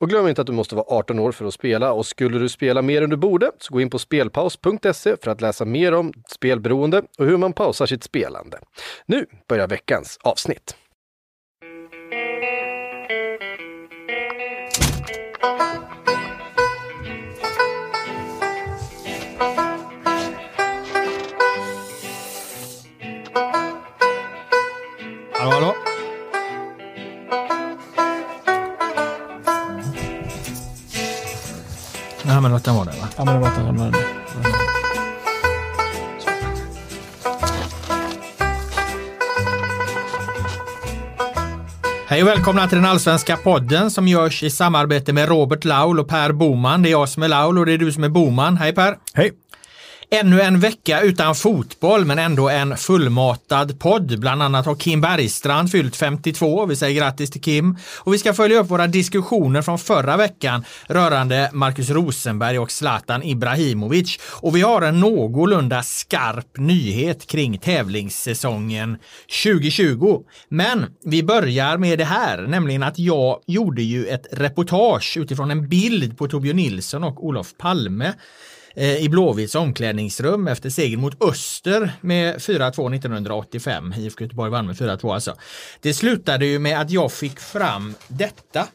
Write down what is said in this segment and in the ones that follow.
Och glöm inte att du måste vara 18 år för att spela och skulle du spela mer än du borde så gå in på spelpaus.se för att läsa mer om spelberoende och hur man pausar sitt spelande. Nu börjar veckans avsnitt. Hallå, hallå? Nej, men låt den vara där va? Ja, men det var inte men... Hej och välkomna till den allsvenska podden som görs i samarbete med Robert Laul och Per Boman. Det är jag som är Laul och det är du som är Boman. Hej Per! Hej! Ännu en vecka utan fotboll men ändå en fullmatad podd. Bland annat har Kim Bergstrand fyllt 52. Vi säger grattis till Kim. Och vi ska följa upp våra diskussioner från förra veckan rörande Marcus Rosenberg och Zlatan Ibrahimovic. Och vi har en någorlunda skarp nyhet kring tävlingssäsongen 2020. Men vi börjar med det här, nämligen att jag gjorde ju ett reportage utifrån en bild på Torbjörn Nilsson och Olof Palme Eh, i Blåvitts omklädningsrum efter seger mot Öster med 4-2 1985. IFK Göteborg vann med 4-2 alltså. Det slutade ju med att jag fick fram detta.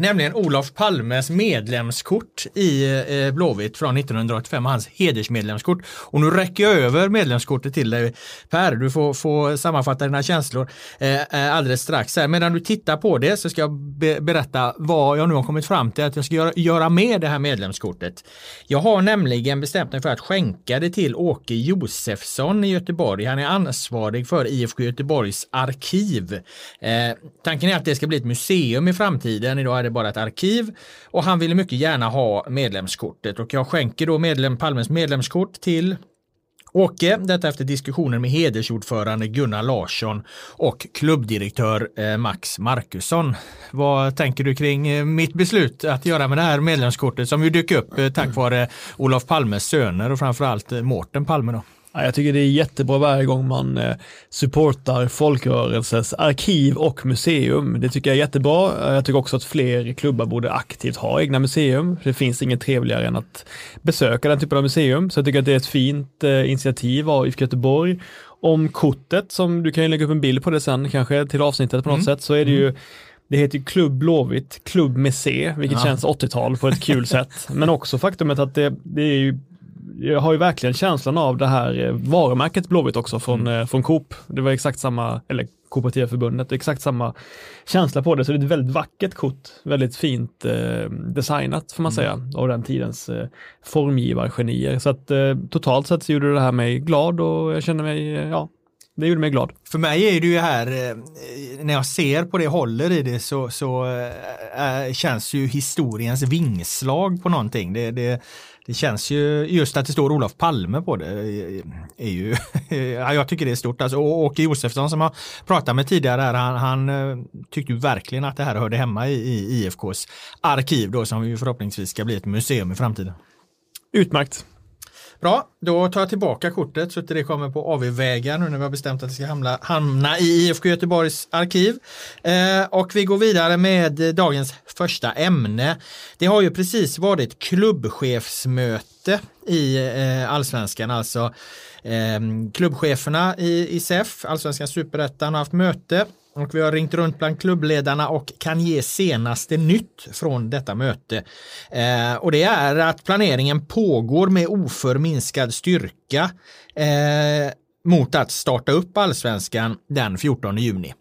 Nämligen Olof Palmes medlemskort i eh, Blåvitt från 1985, hans hedersmedlemskort. Och nu räcker jag över medlemskortet till dig Per, du får, får sammanfatta dina känslor eh, eh, alldeles strax. Här. Medan du tittar på det så ska jag be berätta vad jag nu har kommit fram till att jag ska göra, göra med det här medlemskortet. Jag har nämligen bestämt mig för att skänka det till Åke Josefsson i Göteborg. Han är ansvarig för IFK Göteborgs arkiv. Eh, tanken är att det ska bli ett museum i framtiden. Idag är är bara ett arkiv och han ville mycket gärna ha medlemskortet och jag skänker då medlem, Palmes medlemskort till Åke, detta efter diskussioner med hedersordförande Gunnar Larsson och klubbdirektör eh, Max Markusson. Vad tänker du kring eh, mitt beslut att göra med det här medlemskortet som ju dök upp eh, tack vare Olof Palmes söner och framförallt Mårten Palme då? Ja, jag tycker det är jättebra varje gång man eh, supportar folkrörelses arkiv och museum. Det tycker jag är jättebra. Jag tycker också att fler klubbar borde aktivt ha egna museum. Det finns inget trevligare än att besöka den typen av museum. Så jag tycker att det är ett fint eh, initiativ av IFK Göteborg. Om kortet, som du kan ju lägga upp en bild på det sen kanske till avsnittet på något mm. sätt, så är det ju det heter Klubb Blåvitt, Klubb med C, vilket ja. känns 80-tal på ett kul sätt. Men också faktumet att det, det är ju jag har ju verkligen känslan av det här eh, varumärket Blåvitt också från, mm. Eh, från Coop. Det var exakt samma, eller Kooperativa förbundet, exakt samma känsla på det. Så det är ett väldigt vackert kort, väldigt fint eh, designat får man mm. säga, av den tidens eh, formgivargenier. Så att eh, totalt sett så gjorde det här mig glad och jag känner mig, eh, ja, det gjorde mig glad. För mig är det ju här, när jag ser på det, håller i det så, så äh, känns ju historiens vingslag på någonting. Det, det, det känns ju, just att det står Olof Palme på det, eh, är ju, ja, jag tycker det är stort. Alltså, och Åke Josefsson som jag pratade med tidigare, här, han, han eh, tyckte ju verkligen att det här hörde hemma i, i IFKs arkiv då, som ju förhoppningsvis ska bli ett museum i framtiden. Utmärkt. Bra, då tar jag tillbaka kortet så att det kommer på AV-vägar nu när vi har bestämt att det ska hamna, hamna i IFK Göteborgs arkiv. Eh, och vi går vidare med dagens första ämne. Det har ju precis varit klubbchefsmöte i eh, allsvenskan, alltså eh, klubbcheferna i, i SEF, allsvenskan superettan, har haft möte och vi har ringt runt bland klubbledarna och kan ge senaste nytt från detta möte. Eh, och det är att planeringen pågår med oförminskad styrka. Eh, mot att starta upp allsvenskan den 14 juni.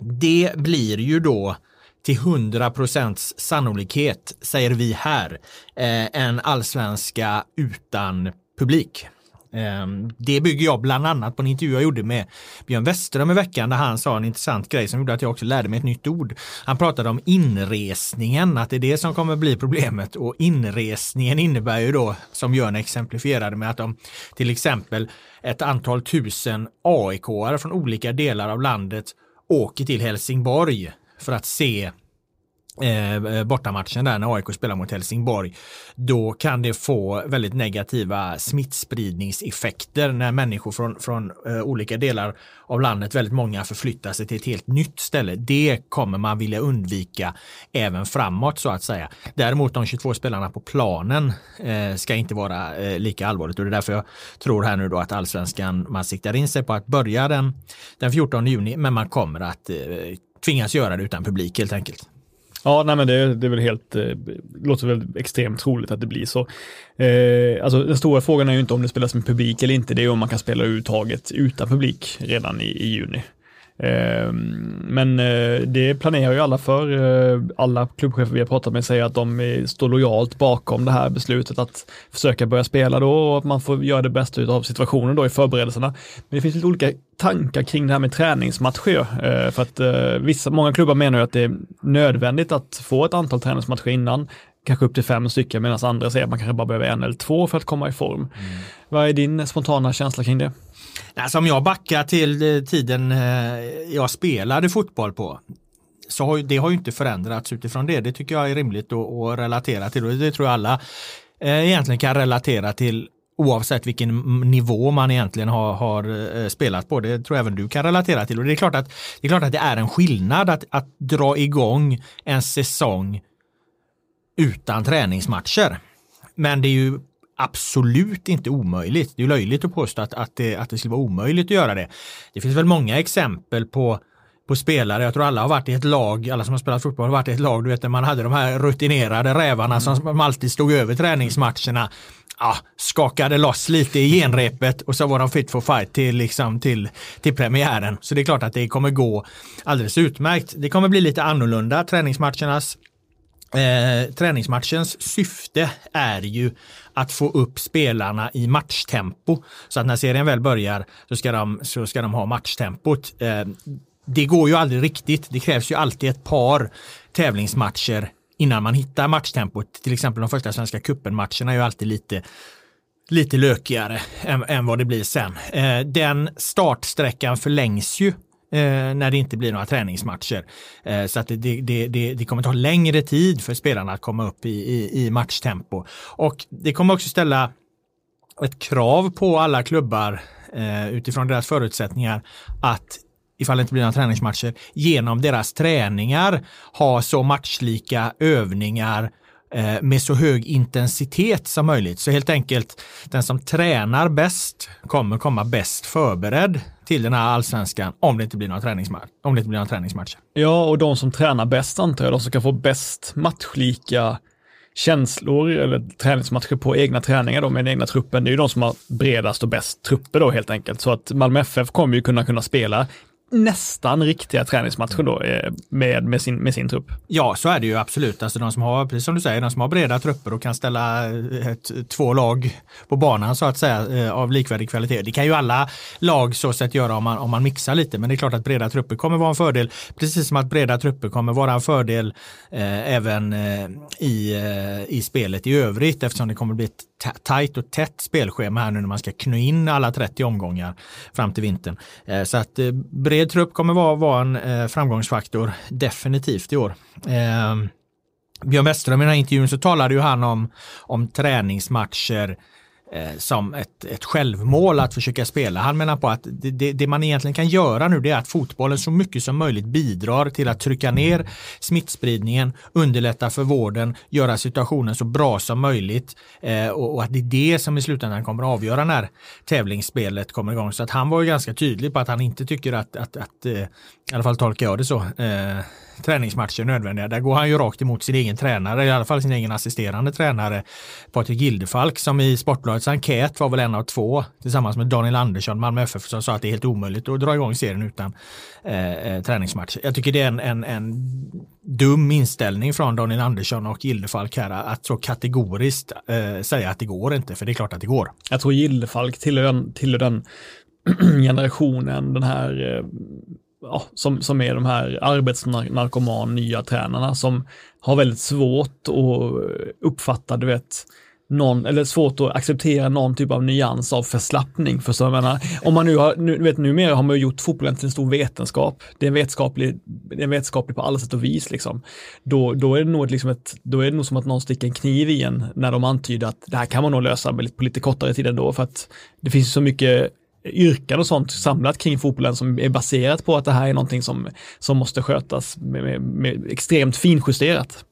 Det blir ju då till 100 procents sannolikhet, säger vi här, eh, en allsvenska utan publik. Ehm, det bygger jag bland annat på en intervju jag gjorde med Björn Westerholm i veckan där han sa en intressant grej som gjorde att jag också lärde mig ett nytt ord. Han pratade om inresningen, att det är det som kommer bli problemet och inresningen innebär ju då, som Björn exemplifierade med att de till exempel ett antal tusen AIK-are från olika delar av landet åker till Helsingborg för att se Eh, eh, bortamatchen där när AIK spelar mot Helsingborg, då kan det få väldigt negativa smittspridningseffekter när människor från, från eh, olika delar av landet, väldigt många förflyttar sig till ett helt nytt ställe. Det kommer man vilja undvika även framåt så att säga. Däremot de 22 spelarna på planen eh, ska inte vara eh, lika allvarligt och det är därför jag tror här nu då att allsvenskan, man siktar in sig på att börja den, den 14 juni, men man kommer att eh, tvingas göra det utan publik helt enkelt. Ja, nej men det, det är väl helt, eh, låter väl extremt troligt att det blir så. Eh, alltså den stora frågan är ju inte om det spelas med publik eller inte, det är om man kan spela överhuvudtaget utan publik redan i, i juni. Eh, men eh, det planerar ju alla för. Eh, alla klubbchefer vi har pratat med säger att de står lojalt bakom det här beslutet att försöka börja spela då och att man får göra det bästa av situationen då i förberedelserna. Men det finns lite olika tankar kring det här med träningsmatcher. För att vissa, många klubbar menar ju att det är nödvändigt att få ett antal träningsmatcher innan kanske upp till fem stycken medan andra säger att man kanske bara behöver en eller två för att komma i form. Mm. Vad är din spontana känsla kring det? Alltså om jag backar till eh, tiden eh, jag spelade fotboll på så har, det har ju inte förändrats utifrån det. Det tycker jag är rimligt att, att relatera till och det tror jag alla eh, egentligen kan relatera till oavsett vilken nivå man egentligen har, har, spelat på. Det tror jag även du kan relatera till. Och det är klart att det är, klart att det är en skillnad att, att dra igång en säsong utan träningsmatcher. Men det är ju absolut inte omöjligt. Det är löjligt att påstå att, att, det, att det skulle vara omöjligt att göra det. Det finns väl många exempel på på spelare. Jag tror alla har varit i ett lag, alla som har spelat fotboll har varit i ett lag, du vet när man hade de här rutinerade rävarna mm. som alltid stod över träningsmatcherna. Ja, skakade loss lite i genrepet och så var de fit for fight till, liksom, till, till premiären. Så det är klart att det kommer gå alldeles utmärkt. Det kommer bli lite annorlunda träningsmatchernas Eh, träningsmatchens syfte är ju att få upp spelarna i matchtempo. Så att när serien väl börjar så ska de, så ska de ha matchtempot. Eh, det går ju aldrig riktigt. Det krävs ju alltid ett par tävlingsmatcher innan man hittar matchtempot. Till exempel de första svenska cupen-matcherna är ju alltid lite lite lökigare än, än vad det blir sen. Eh, den startsträckan förlängs ju Eh, när det inte blir några träningsmatcher. Eh, så att det, det, det, det, kommer ta längre tid för spelarna att komma upp i, i, i matchtempo. Och det kommer också ställa ett krav på alla klubbar eh, utifrån deras förutsättningar att ifall det inte blir några träningsmatcher, genom deras träningar ha så matchlika övningar Eh, Eh, med så hög intensitet som möjligt. Så helt enkelt, den som tränar bäst kommer komma bäst förberedd till den här allsvenskan om det inte blir några träningsmatcher. Om det inte blir några träningsmatcher. Ja, och de som tränar bäst antar jag, de som kan få bäst matchlika känslor eller träningsmatcher på egna träningar då med den egna truppen, det är ju de som har bredast och bäst trupper då helt enkelt. Så att Malmö FF kommer ju kunna kunna spela nästan riktiga träningsmatcher då eh, med, med, sin, med sin trupp. Ja, så är det ju absolut. Alltså de som har, precis som du säger, de som har breda trupper och kan ställa eh, ett, två lag på banan så att säga eh, av likvärdig kvalitet. Det kan ju alla lag så sett göra om man, om man mixar lite, men det är klart att breda trupper kommer vara en fördel, precis som att breda trupper kommer vara en fördel eh, även eh, i, eh, i spelet i övrigt eftersom det kommer bli ett tajt och tätt spelschema här nu när man ska knö in alla 30 omgångar fram till vintern. Eh, så att eh, bred trupp kommer vara, vara en eh, framgångsfaktor definitivt i år. Björn Westerholm i den här intervjun så talade ju han om, om träningsmatcher eh, Eh, som ett, ett självmål att försöka spela. Han menar på att det, det, det, man egentligen kan göra nu det är att fotbollen så mycket som möjligt bidrar till att trycka ner smittspridningen, underlätta för vården, göra situationen så bra som möjligt eh, och, och, att det är det som i slutändan kommer att avgöra när tävlingsspelet kommer igång. Så att han var ju ganska tydlig på att han inte tycker att, att, att eh, i alla fall tolkar jag det så, eh, träningsmatcher nödvändiga. Där går han ju rakt emot sin egen tränare, i alla fall sin egen assisterande tränare Patrik Gildefalk som i Sportbladets enkät var väl en av två tillsammans med Daniel Andersson, Malmö FF, som sa att det är helt omöjligt att dra igång serien utan eh, eh, träningsmatch. Jag tycker det är en, en, en dum inställning från Daniel Andersson och Gildefalk här att så kategoriskt eh, säga att det går inte, för det är klart att det går. Jag tror Gildefalk tillhör den, tillhör den generationen, den här eh, ja, som, som är de här arbetsnarkoman nya tränarna som har väldigt svårt att uppfatta, du vet, någon, eller svårt att acceptera någon typ av nyans av förslappning. För så jag menar, om man nu har, nu, vet, numera har man ju gjort fotbollen till en stor vetenskap. Det är vetenskaplig, det är vetenskaplig på alla sätt och vis liksom. Då, då är det nog liksom ett, då är det nog som att någon sticker en kniv i en när de antyder att det här kan man nog lösa på lite kortare tid ändå för att det finns så mycket yrkan och sånt samlat kring fotbollen som är baserat på att det här är någonting som, som måste skötas med, med, med extremt finjusterat.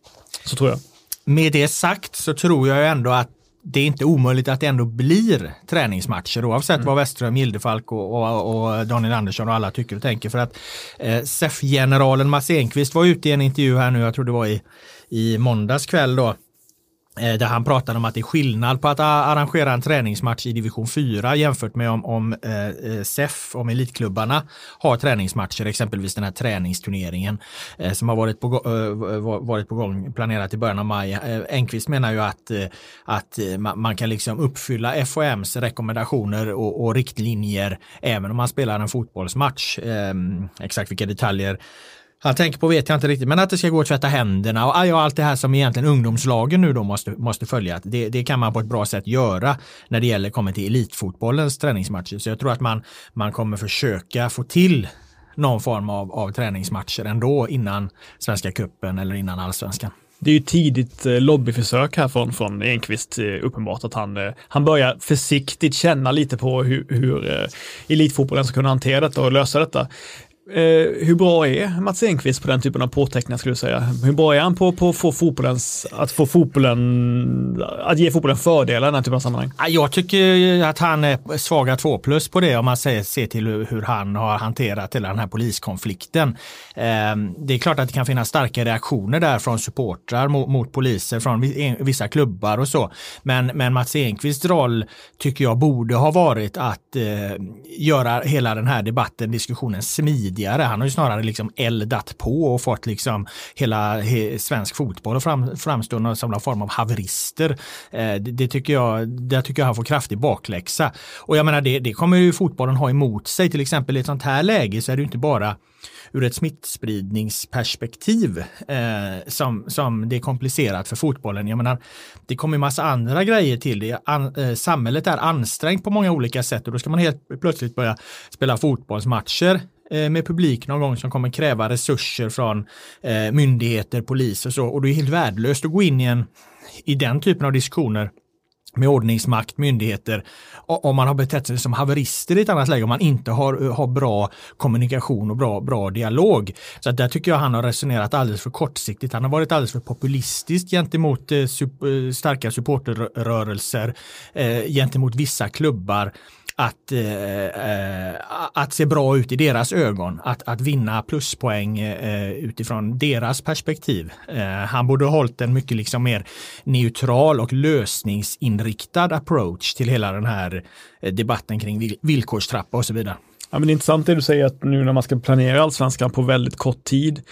Så tror jag. Med det sagt så tror jag ändå att det är inte omöjligt att det ändå blir träningsmatcher oavsett mm. vad Westström, Gildefalk och, och, och, Daniel Andersson och alla tycker och tänker. För att eh, SEF-generalen Mats Enqvist var ute i en intervju här nu, jag tror det var i, i måndags kväll då, Eh, där han pratade om att det är skillnad på att arrangera en träningsmatch i division 4 jämfört med om, om eh, eh, SEF, om elitklubbarna har träningsmatcher, exempelvis den här träningsturneringen eh, som har varit på, eh, eh varit på gång planerat i början av maj. Eh, Enqvist menar ju att, eh, att man kan liksom uppfylla FOMs rekommendationer och, och riktlinjer även om man spelar en fotbollsmatch. Ehm, exakt vilka detaljer han tänker på vet jag inte riktigt, men att det ska gå att tvätta händerna och allt det här som egentligen ungdomslagen nu då måste, måste följa. Det, det kan man på ett bra sätt göra när det gäller kommer till elitfotbollens träningsmatcher. Så jag tror att man, man kommer försöka få till någon form av, av träningsmatcher ändå innan Svenska cupen eller innan allsvenskan. Det är ju tidigt eh, lobbyförsök här från, från Enqvist, eh, uppenbart att han, eh, han börjar försiktigt känna lite på hur, hur elitfotbollen ska kunna hantera detta och lösa detta. Eh, hur bra är Mats Enqvist på den typen av påteckningar skulle du säga? Hur bra är han på, på att få fotbollens, att få fotbollen, att ge fotbollen fördelar i den här typen av sammanhang? Jag tycker att han är svaga två plus på det om man ser, ser till hur han har hanterat hela den här poliskonflikten. Eh, det är klart att det kan finnas starka reaktioner där från supportrar mot, mot poliser från vissa klubbar och så. Men, men Mats Enqvists roll tycker jag borde ha varit att eh, göra hela den här debatten, diskussionen smidig tidigare. Han har ju snarare liksom eldat på och fått liksom hela he, svensk fotboll att fram, framstå som någon form av haverister. Eh, det, det, tycker jag, det tycker jag han får kraftig bakläxa. Och jag menar det, det kommer ju fotbollen ha emot sig. Till exempel i ett sånt här läge så är det ju inte bara ur ett smittspridningsperspektiv eh, som, som det är komplicerat för fotbollen. Jag menar, det kommer massa andra grejer till det. An, eh, samhället är ansträngt på många olika sätt och då ska man helt plötsligt börja spela fotbollsmatcher Eh, med publik någon gång som kommer kräva resurser från eh, myndigheter, polis och så. Och det är helt värdelöst att gå in i, en, i den typen av diskussioner med ordningsmakt, myndigheter, om man har betett sig som haverister i ett annat läge, om man inte har, har bra kommunikation och bra, bra dialog. Så där tycker jag han har resonerat alldeles för kortsiktigt. Han har varit alldeles för populistisk gentemot eh, eh starka supporterrörelser, eh, gentemot vissa klubbar att, eh, eh, att se bra ut i deras ögon, att, att vinna pluspoäng eh, utifrån deras perspektiv. Eh, han borde ha hållit en mycket liksom mer neutral och lösningsinriktad approach till hela den här eh, debatten kring villkorstrappa och så vidare. Ja, men det är intressant det du säger att nu när man ska planera allsvenskan på väldigt kort tid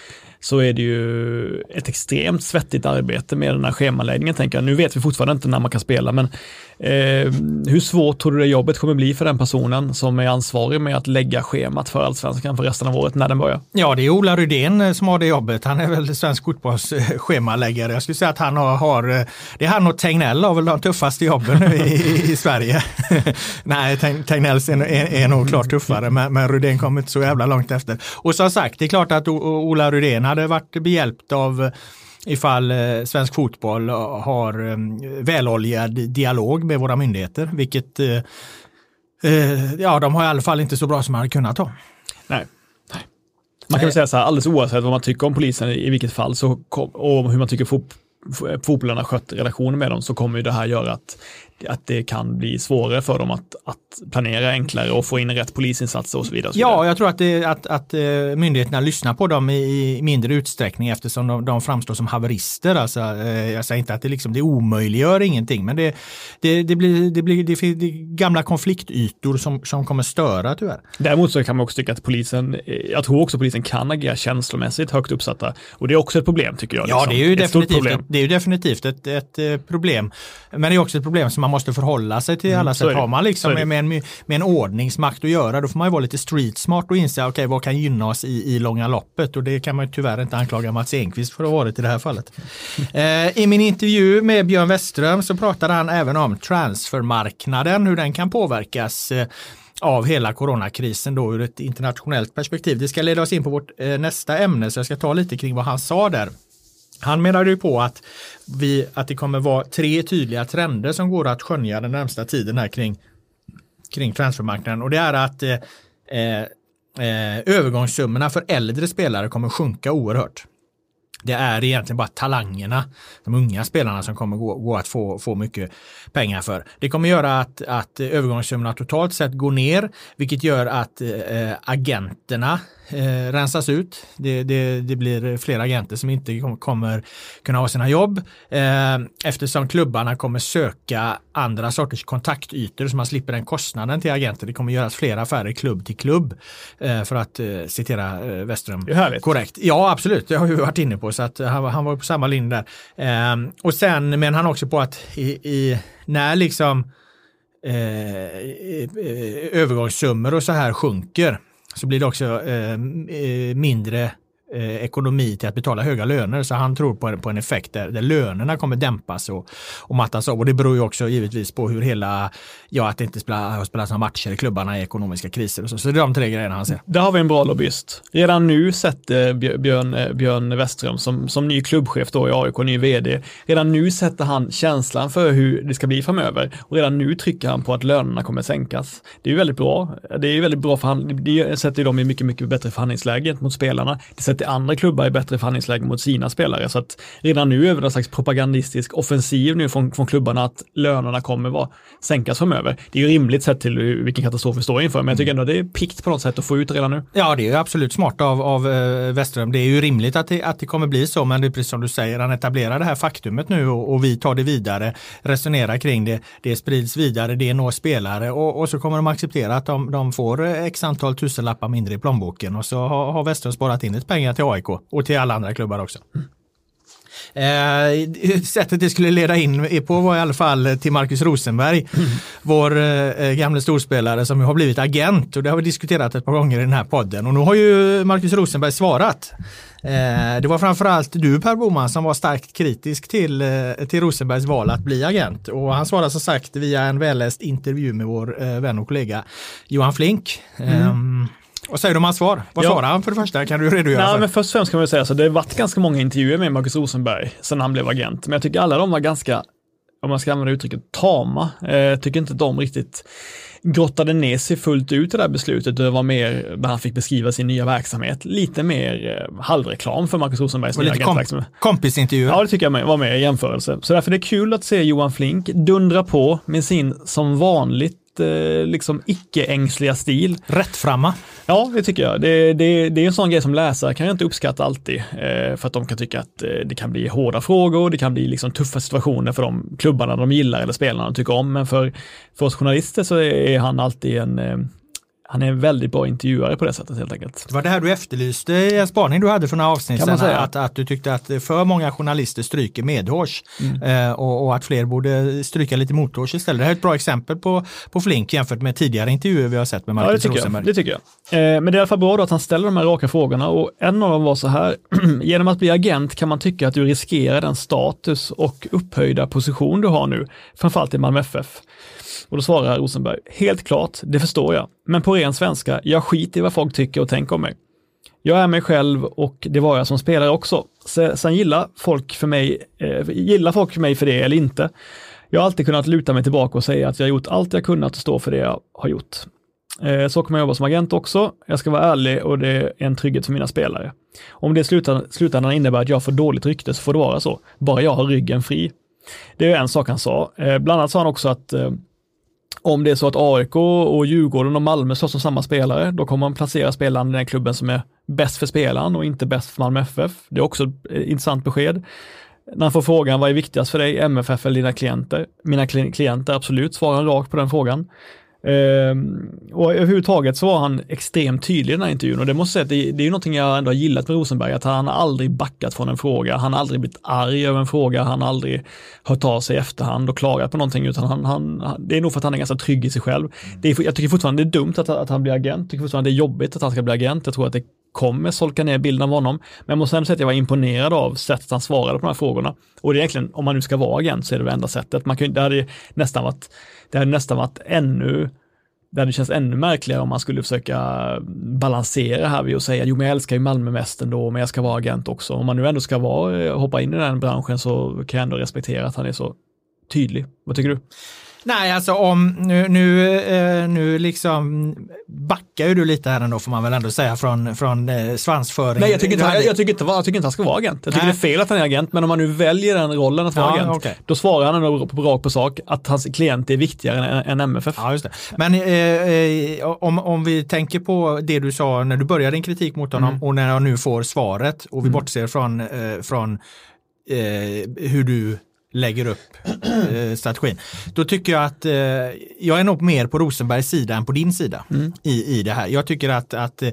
så är det ju ett extremt svettigt arbete med den här schemaläggningen. Tänker jag. Nu vet vi fortfarande inte när man kan spela, men Eh, hur svårt tror du det jobbet kommer bli för den personen som är ansvarig med att lägga schemat för allsvenskan för resten av året när den börjar? Ja, det är Ola Rydén eh, som har det jobbet. Han är väl svensk fotbolls eh, schemaläggare. Jag skulle säga att han har, har eh, det är han och Tegnell har väl de tuffaste jobben nu i, i Sverige. Nej, Tegnells är, är, är nog klart tuffare, men, men Rydén kommer inte så jävla långt efter. Och som sagt, det är klart att Ola Rydén hade varit behjälpt av eh, ifall eh, svensk fotboll eh, har väloljad dialog med våra myndigheter, vilket ja, de har i alla fall inte så bra som man hade kunnat ha. Nej. Man kan väl säga så här, alldeles oavsett vad man tycker om polisen i vilket fall så, och hur man tycker fot, fotbollen har skött relationen med dem så kommer ju det här göra att att det kan bli svårare för dem att, att planera enklare och få in rätt polisinsatser och så vidare. Och så Ja, vidare. jag tror att, det, att, att eh, myndigheterna lyssnar på dem i, mindre utsträckning eftersom de, de framstår som haverister. Alltså, eh, jag säger inte att det, liksom, det omöjliggör ingenting, men det, det, det, blir, det, blir, det, finns- gamla konfliktytor som, som kommer störa tyvärr. Däremot så kan man också tycka att polisen, eh, jag tror också polisen kan agera känslomässigt högt uppsatta. Och det är också ett problem tycker jag. Ja, liksom. det är ju ett definitivt, ett, det är ju definitivt ett, ett problem. Men det är också ett problem som man måste förhålla sig till alla Mm, är sätt. Har man liksom med, med, en, med en ordningsmakt att göra, då får man ju vara lite street smart och inse, okej, vad kan gynna oss i, i långa loppet? Och det kan man ju tyvärr inte anklaga Mats Enqvist för att ha varit i det här fallet. Eh, I min intervju med Björn Westerström så pratade han även om transfermarknaden, hur den kan påverkas eh, av hela coronakrisen då ur ett internationellt perspektiv. Det ska leda oss in på vårt eh, nästa ämne, så jag ska ta lite kring vad han sa där. Han menade ju på att, vi, att det kommer vara tre tydliga trender som går att skönja den närmsta tiden här kring, kring transfermarknaden och det är att eh, eh, eh, övergångssummorna för äldre spelare kommer sjunka oerhört. Det är egentligen bara talangerna, de unga spelarna som kommer gå, gå att få, få mycket pengar för. Det kommer göra att, att övergångssummorna totalt sett går ner, vilket gör att eh, eh agenterna eh, rensas ut. Det, det, det blir fler agenter som inte kom- kommer kunna ha sina jobb eh, eftersom klubbarna kommer söka andra sorters kontaktytor så man slipper den kostnaden till agenter. Det kommer göras fler affärer klubb till klubb eh, för att eh, citera eh. Korrekt. Ja, absolut. Det har vi varit inne på så att han, var- han var på samma linje där. Ehm, och sen menar han också på att i, i, när liksom eh, eh, övergångssummor och så här sjunker så blir det också ehm, eh, mindre eh, ekonomi till att betala höga löner. Så han tror på en, på en effekt där, där lönerna kommer dämpas och, och mattas av. Och det beror ju också givetvis på hur hela, ja att det inte spelar, har några matcher i klubbarna i ekonomiska kriser och så. Så det är de tre grejerna han ser. Där har vi en bra lobbyist. Redan nu sätter Björn, eh, Björn Westström som, som ny klubbchef då i AIK, ny vd, redan nu sätter han känslan för hur det ska bli framöver och redan nu trycker han på att lönerna kommer sänkas. Det är ju väldigt bra. Det är ju väldigt bra för han, det sätter ju dem i mycket, mycket bättre förhandlingsläge mot spelarna. Det sätter andra klubbar i bättre förhandlingsläge mot sina spelare. Så att redan nu är det någon slags propagandistisk offensiv nu från, från klubbarna att lönerna kommer vara sänkas framöver. Det är ju rimligt sett till vilken katastrof vi står inför, men jag tycker ändå det är pikt på något sätt att få ut redan nu. Ja, det är ju absolut smart av, av eh, Westerström. Det är ju rimligt att det, att det kommer bli så, men det är precis som du säger, han etablerar det här faktumet nu och, och vi tar det vidare, resonerar kring det, det sprids vidare, det når spelare och, och så kommer de acceptera att de, de får eh, x antal tusenlappar mindre i plånboken och så har, har Westerström sparat in lite pengar till AIK och till alla andra klubbar också. Eh, sättet det skulle leda in på var i alla fall till Marcus Rosenberg, vår eh, gamle storspelare som har blivit agent. Och det har vi diskuterat ett par gånger i den här podden. Och nu har ju Marcus Rosenberg svarat. Eh, det var framförallt du Per Boman som var starkt kritisk till, eh, till Rosenbergs val att bli agent. Och han svarade som sagt via en välläst intervju med vår eh, vän och kollega Johan Flink. Ehm, vad säger du om hans svar? Vad Ja. svarade han för det första? Kan du redogöra Nej, för? men först och främst kan man säga så det har varit ganska många intervjuer med Marcus Rosenberg sedan han blev agent, men jag tycker alla de var ganska, om man ska använda uttrycket, tama. Eh, Jag tycker inte de riktigt grottade ner sig fullt ut i det här beslutet. Det var mer när han fick beskriva sin nya verksamhet, lite mer eh, halvreklam för Marcus Rosenbergs nya lite agentverksamhet. kompisintervjuer. Ja, det tycker jag var med i jämförelse. Så därför är det kul att se Johan Flink dundra på med sin som vanligt eh, liksom icke-ängsliga stil. Rättframma. Ja, det tycker jag. Det, det, det är en sån grej som läsare kan jag inte uppskatta alltid. Eh, för att de kan tycka att eh, det kan bli hårda frågor, det kan bli liksom tuffa situationer för de klubbarna de gillar eller spelarna de tycker om. Men för, för oss journalister så är han alltid en, eh, han är en väldigt bra intervjuare på det sättet helt enkelt. Det var det här du efterlyste i en spaning du hade för några avsnitt Kan man sedan, säga. att, att du tyckte att för många journalister stryker medhårs Mm. eh, och, och att fler borde stryka lite mothårs istället. Det här är ett bra exempel på, på Flink jämfört med tidigare intervjuer vi har sett med Ja, det Marcus tycker, jag. Rosenberg. det tycker jag. Eh, men det är i alla fall bra då att han ställer de här raka frågorna och en av dem var så här, genom att bli agent kan man tycka att du riskerar den status och upphöjda position du har nu, framförallt i Malmö FF. Och då svarar Rosenberg, helt klart, det förstår jag, men på ren svenska, jag skiter i vad folk tycker och tänker om mig. Jag är mig själv och det var jag som spelare också. Sen gillar folk för mig, eh, gillar folk för mig för det eller inte. Jag har alltid kunnat luta mig tillbaka och säga att jag har gjort allt jag kunnat och stå för det jag har gjort. Eh, Så kommer jag jobba som agent också. Jag ska vara ärlig och det är en trygghet för mina spelare. Om det i slutan- slutändan innebär att jag får dåligt rykte så får det vara så. Bara jag har ryggen fri. Det är en sak han sa. Eh, bland annat sa han också att eh, om det är så att AIK och Djurgården och Malmö slåss som samma spelare, då kommer man placera spelaren i den klubben som är bäst för spelaren och inte bäst för Malmö FF. Det är också ett eh, intressant besked. När han får frågan vad är viktigast för dig, MFF eller dina klienter? Mina klienter, absolut, svarar han rakt på den frågan. Ehm, och överhuvudtaget så var han extremt tydlig i den här intervjun och det måste säga att det, det är ju någonting jag ändå har gillat med Rosenberg, att han aldrig backat från en fråga, han har aldrig blivit arg över en fråga, han har aldrig hört av sig i efterhand och klagat på någonting, utan han, han, det är nog för att han är ganska trygg i sig själv. Det är, jag tycker fortfarande det är dumt att, att han blir agent, jag tycker fortfarande det är jobbigt att han ska bli agent, jag tror att det kommer solka ner bilden av honom. Men jag måste ändå säga att jag var imponerad av sättet han svarade på de här frågorna. Och det är egentligen, om man nu ska vara agent så är det det enda sättet. Man kan, det hade nästan varit, det hade nästan varit ännu det hade känts ännu märkligare om man skulle försöka balansera här vid att säga, jo men jag älskar ju Malmö mest ändå, men jag ska vara agent också. Om man nu ändå ska vara, eh, hoppa in i den branschen så kan jag ändå respektera att han är så tydlig. Vad tycker du? Nej, alltså om nu, nu, eh, nu liksom backar ju du lite här ändå får man väl ändå säga från, från eh, svansföring. Nej, jag tycker, inte, jag, jag, tycker inte, jag tycker inte han ska vara agent. Jag tycker Nej. det är fel att han är agent, men om man nu väljer den rollen att vara ja, agent, okay. då svarar han ändå på rakt på sak att hans klient är viktigare än, än MFF. Ja, just det. Men eh, eh, om, om vi tänker på det du sa när du började din kritik mot honom mm. och när jag nu får svaret och vi mm. bortser från, eh, från eh, hur du lägger upp eh, strategin. Då tycker jag att eh, jag är nog mer på Rosenbergs sida än på din sida mm. i, i det här. Jag tycker att, att eh,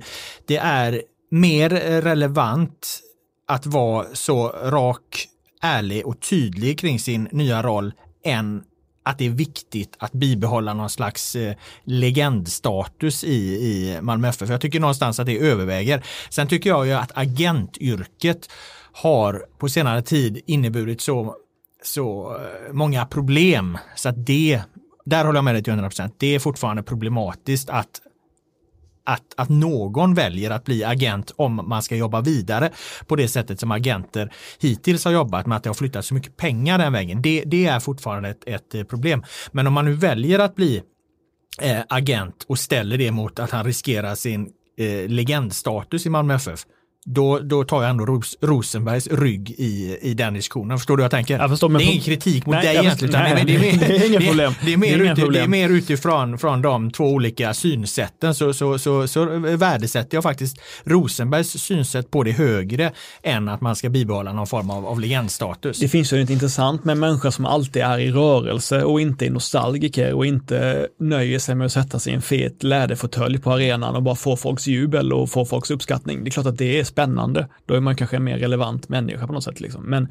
det är mer eh, relevant att vara så rak, ärlig och tydlig kring sin nya roll än att det är viktigt att bibehålla någon slags eh, legendstatus i, i Malmö FF. Jag tycker någonstans att det överväger. Sen tycker jag ju att agentyrket har på senare tid inneburit så så eh, många problem så att det, där håller jag med dig till 100 procent. Det är fortfarande problematiskt att att, att någon väljer att bli agent om man ska jobba vidare på det sättet som agenter hittills har jobbat med att det har flyttat så mycket pengar den vägen. Det, det är fortfarande ett, ett eh, problem. Men om man nu väljer att bli eh, agent och ställer det mot att han riskerar sin eh, legendstatus i Malmö FF, då, då tar jag ändå Ros Rosenbergs rygg i, i den diskussionen. Förstår du vad jag tänker? Jag förstår, det är ingen kritik mot nej, dig egentligen. Nej, det, är mer, det är inget problem. Det är, mer, det är, det är mer utifrån från de två olika synsätten så, så, så, så värdesätter jag faktiskt Rosenbergs synsätt på det högre än att man ska bibehålla någon form av, av legendstatus. Det finns ju något intressant med människor som alltid är i rörelse och inte är nostalgiker och inte nöjer sig med att sätta sig i en fet läderfåtölj på arenan och bara få folks jubel och få folks uppskattning. Det är klart att det är spännande. Då är man kanske en mer relevant människa på något sätt. Liksom. Men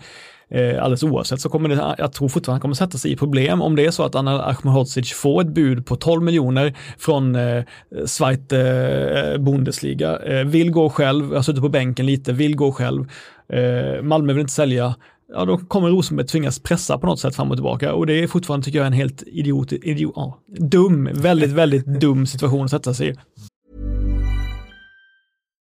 eh, alldeles oavsett så kommer det, jag tror fortfarande han kommer sätta sig i problem om det är så att Anna Ahmedhodzic får ett bud på 12 miljoner från eh, Schweiz eh, Bundesliga, eh, vill gå själv, har suttit på bänken lite, vill gå själv, eh, Malmö vill inte sälja, ja då kommer Rosenberg tvingas pressa på något sätt fram och tillbaka och det är fortfarande tycker jag en helt idiot, idiot ja, dum, väldigt, väldigt dum situation att sätta sig i.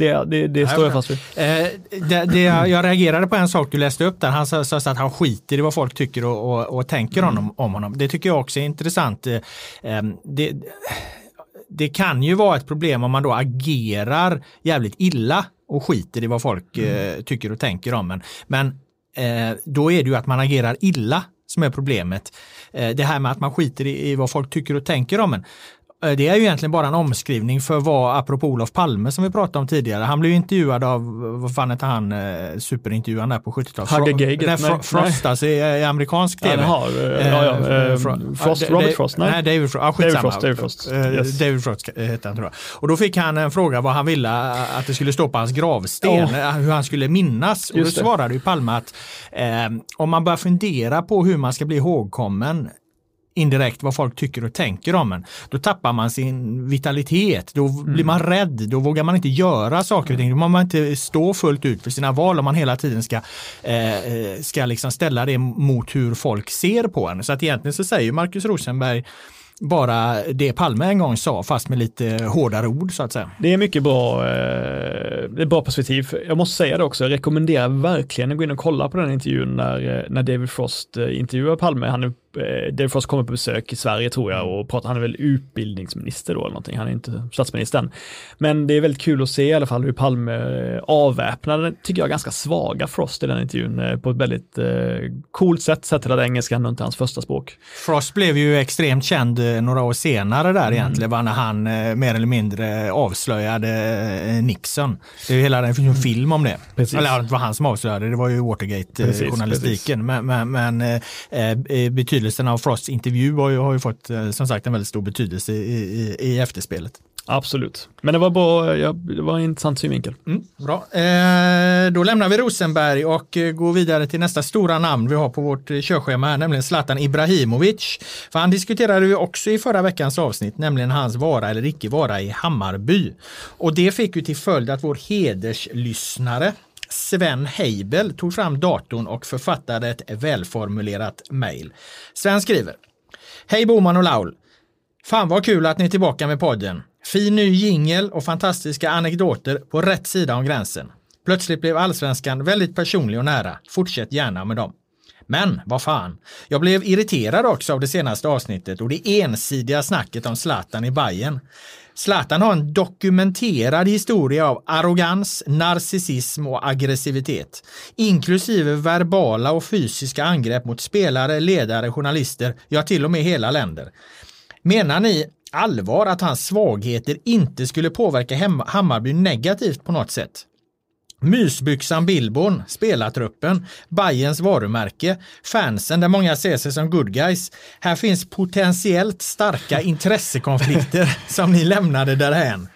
Det, det, det står jag fast vid. Eh, det, jag reagerade på en sak du läste upp där. Han sa, sa att han skiter i vad folk tycker och, och, och tänker mm. om, om honom. Det tycker jag också är intressant. Eh, ehm, det, det kan ju vara ett problem om man då agerar jävligt illa och skiter i vad folk mm. eh, tycker och tänker om en. Men eh, då är det ju att man agerar illa som är problemet. Eh, det här med att man skiter i, i vad folk tycker och tänker om en. Eh, det är ju egentligen bara en omskrivning för vad, apropå Olof Palme som vi pratade om tidigare, han blev intervjuad av, vad fan hette han, eh, superintervjuaren där på 70-talet? Hagge Geigert? Nej, Fro Frost alltså i, i amerikansk tv. Ja, ja, ja, Frost, Robert Frost? Nej, nej David ah, David Frost, David Frost. Yes. David Frost hette han tror jag. Och då fick han en fråga vad han ville att det skulle stå på hans gravsten, oh. hur han skulle minnas. Och då svarade ju Palme att eh, om man börjar fundera på hur man ska bli ihågkommen indirekt vad folk tycker och tänker om en. Då tappar man sin vitalitet, då Mm. blir man rädd, då vågar man inte göra saker och ting, då vågar man inte stå fullt ut för sina val om man hela tiden ska, eh, eh, ska liksom ställa det mot hur folk ser på en. Så att egentligen så säger Markus Rosenberg bara det Palme en gång sa fast med lite hårdare ord så att säga. Det är mycket bra, eh, det är bra perspektiv. Jag måste säga det också, jag rekommenderar verkligen att gå in och kolla på den intervjun när, eh, när David Frost intervjuar Palme. Han eh, David Frost kommer på besök i Sverige tror jag och pratar, han är väl utbildningsminister då eller någonting, han är inte statsministern. Men det är väldigt kul att se i alla fall hur Palme eh, avväpnar den, tycker jag, ganska svaga Frost i den intervjun eh, på ett väldigt eh, coolt sätt, sett till att engelska ändå inte är hans första språk. Frost blev ju extremt känd några år senare där egentligen, var när han eh, mer eller mindre avslöjade eh, Nixon. Det är ju hela, det finns ju en film om det. Precis. Eller det var han som avslöjade, det var ju Watergate-journalistiken. Men, men, men eh, betydelsen av Frosts intervju har ju, har ju fått eh, som sagt en väldigt stor betydelse i, i, i efterspelet. Absolut. Men det var bra, ja, det var en intressant synvinkel. Mm, bra. Eh, då lämnar vi Rosenberg och eh, går vidare till nästa stora namn vi har på vårt eh, körschema här, nämligen Zlatan Ibrahimovic. För han diskuterade vi också i förra veckans avsnitt, nämligen hans vara eller icke vara i Hammarby. Och det fick ju till följd att vår hederslyssnare Sven Heibel tog fram datorn och författade ett välformulerat mejl. Sven skriver Hej Boman och Laul! Fan vad kul att ni är tillbaka med podden. Fin ny jingel och fantastiska anekdoter på rätt sida om gränsen. Plötsligt blev allsvenskan väldigt personlig och nära. Fortsätt gärna med dem. Men vad fan, jag blev irriterad också av det senaste avsnittet och det ensidiga snacket om Zlatan i Bayern. Zlatan har en dokumenterad historia av arrogans, narcissism och aggressivitet, inklusive verbala och fysiska angrepp mot spelare, ledare, journalister, ja till och med hela länder. Menar ni allvar att hans svagheter inte skulle påverka Hammarby negativt på något sätt? Mysbyxan Billborn, spelartruppen, Bayerns varumärke, fansen där många ser sig som good guys. Här finns potentiellt starka intressekonflikter som ni lämnade därhän.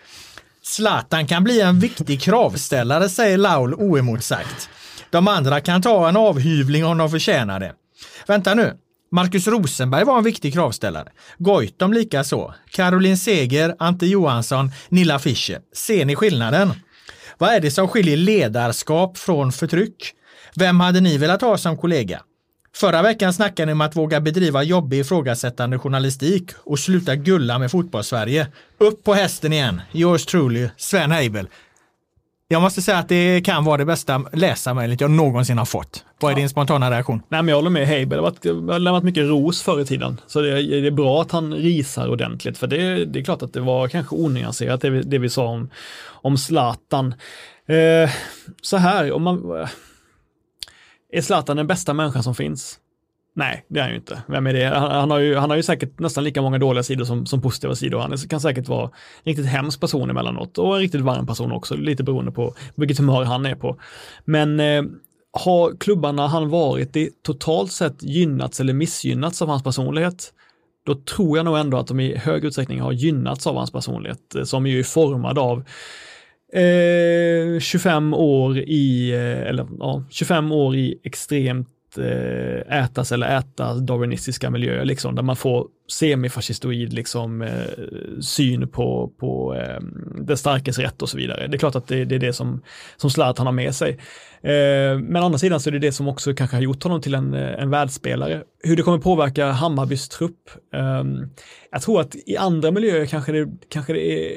Zlatan kan bli en viktig kravställare, säger Laul oemotsagt. De andra kan ta en avhyvling om de förtjänar det. Vänta nu, Marcus Rosenberg var en viktig kravställare. Goitom lika så. Caroline Seger, Ante Johansson, Nilla Fischer. Ser ni skillnaden? Vad är det som skiljer ledarskap från förtryck? Vem hade ni velat ha som kollega? Förra veckan snackade ni om att våga bedriva jobbig ifrågasättande journalistik och sluta gulla med fotbollssverige. Upp på hästen igen. Yours truly, Sven Heibel. Jag måste säga att det kan vara det bästa läsarmejlet jag någonsin har fått. Vad är din spontana reaktion? Nej, men jag håller med Heiber. Det har varit- lämnat mycket ros förr i tiden. Så det, är- det är bra att han risar ordentligt. För det, det är klart att det var kanske onyanserat det vi, det vi sa om, om Zlatan. Eh, så här, om man... Är Zlatan den bästa människan som finns? Nej, det är han ju inte. Vem är det? Han, han, har, ju, han har ju säkert nästan lika många dåliga sidor som, som positiva sidor. Han är, kan säkert vara en riktigt hemsk person emellanåt och en riktigt varm person också, lite beroende på vilket humör han är på. Men eh, har klubbarna han varit i totalt sett gynnats eller missgynnats av hans personlighet? Då tror jag nog ändå att de i hög utsträckning har gynnats av hans personlighet, eh, som ju är formad av eh, 25 år i, eh, eller ja, 25 år i extremt eh, ätas eller äta darwinistiska miljöer, liksom, där man får semifascistoid liksom, eh, syn på, på eh, den starkes rätt och så vidare. Det är klart att det, det är det som, som Zlatan har med sig. Eh, men å andra sidan så är det det som också kanske har gjort honom till en, en världsspelare. Hur det kommer påverka Hammarbys trupp. Eh, jag tror att i andra miljöer kanske det, kanske det är,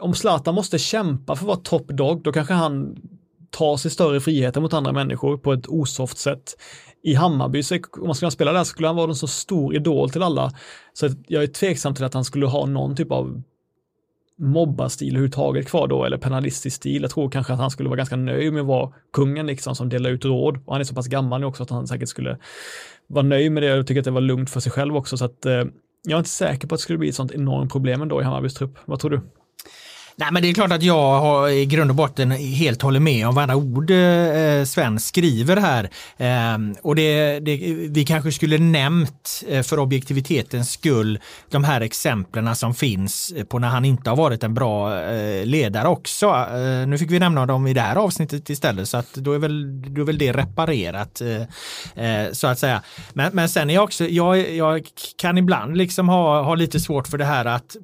om Zlatan måste kämpa för att vara top dog, då kanske han tar sig större friheter mot andra människor på ett osoft sätt. I Hammarby, så, om man skulle spela där, skulle han vara en så stor idol till alla. Så att jag är tveksam till att han skulle ha någon typ av mobbarstil överhuvudtaget kvar då, eller penalistisk stil. Jag tror kanske att han skulle vara ganska nöjd med att vara kungen liksom, som delar ut råd. Och han är så pass gammal nu också att han säkert skulle vara nöjd med det och tycka att det var lugnt för sig själv också. Så att, eh, jag är inte säker på att det skulle bli ett sånt enormt problem ändå i Hammarbys trupp. Vad tror du? Nej men det är klart att jag har i grund och botten helt håller med om varenda ord eh, Sven skriver här. Eh, och det, det, vi kanske skulle nämnt eh, för objektivitetens skull de här exemplen som finns på när han inte har varit en bra eh, ledare också. Eh, nu fick vi nämna dem i det här avsnittet istället så att då är väl, då är väl det reparerat eh, eh så att säga. Men, men sen är jag också, jag, jag kan ibland liksom ha, ha lite svårt för det här att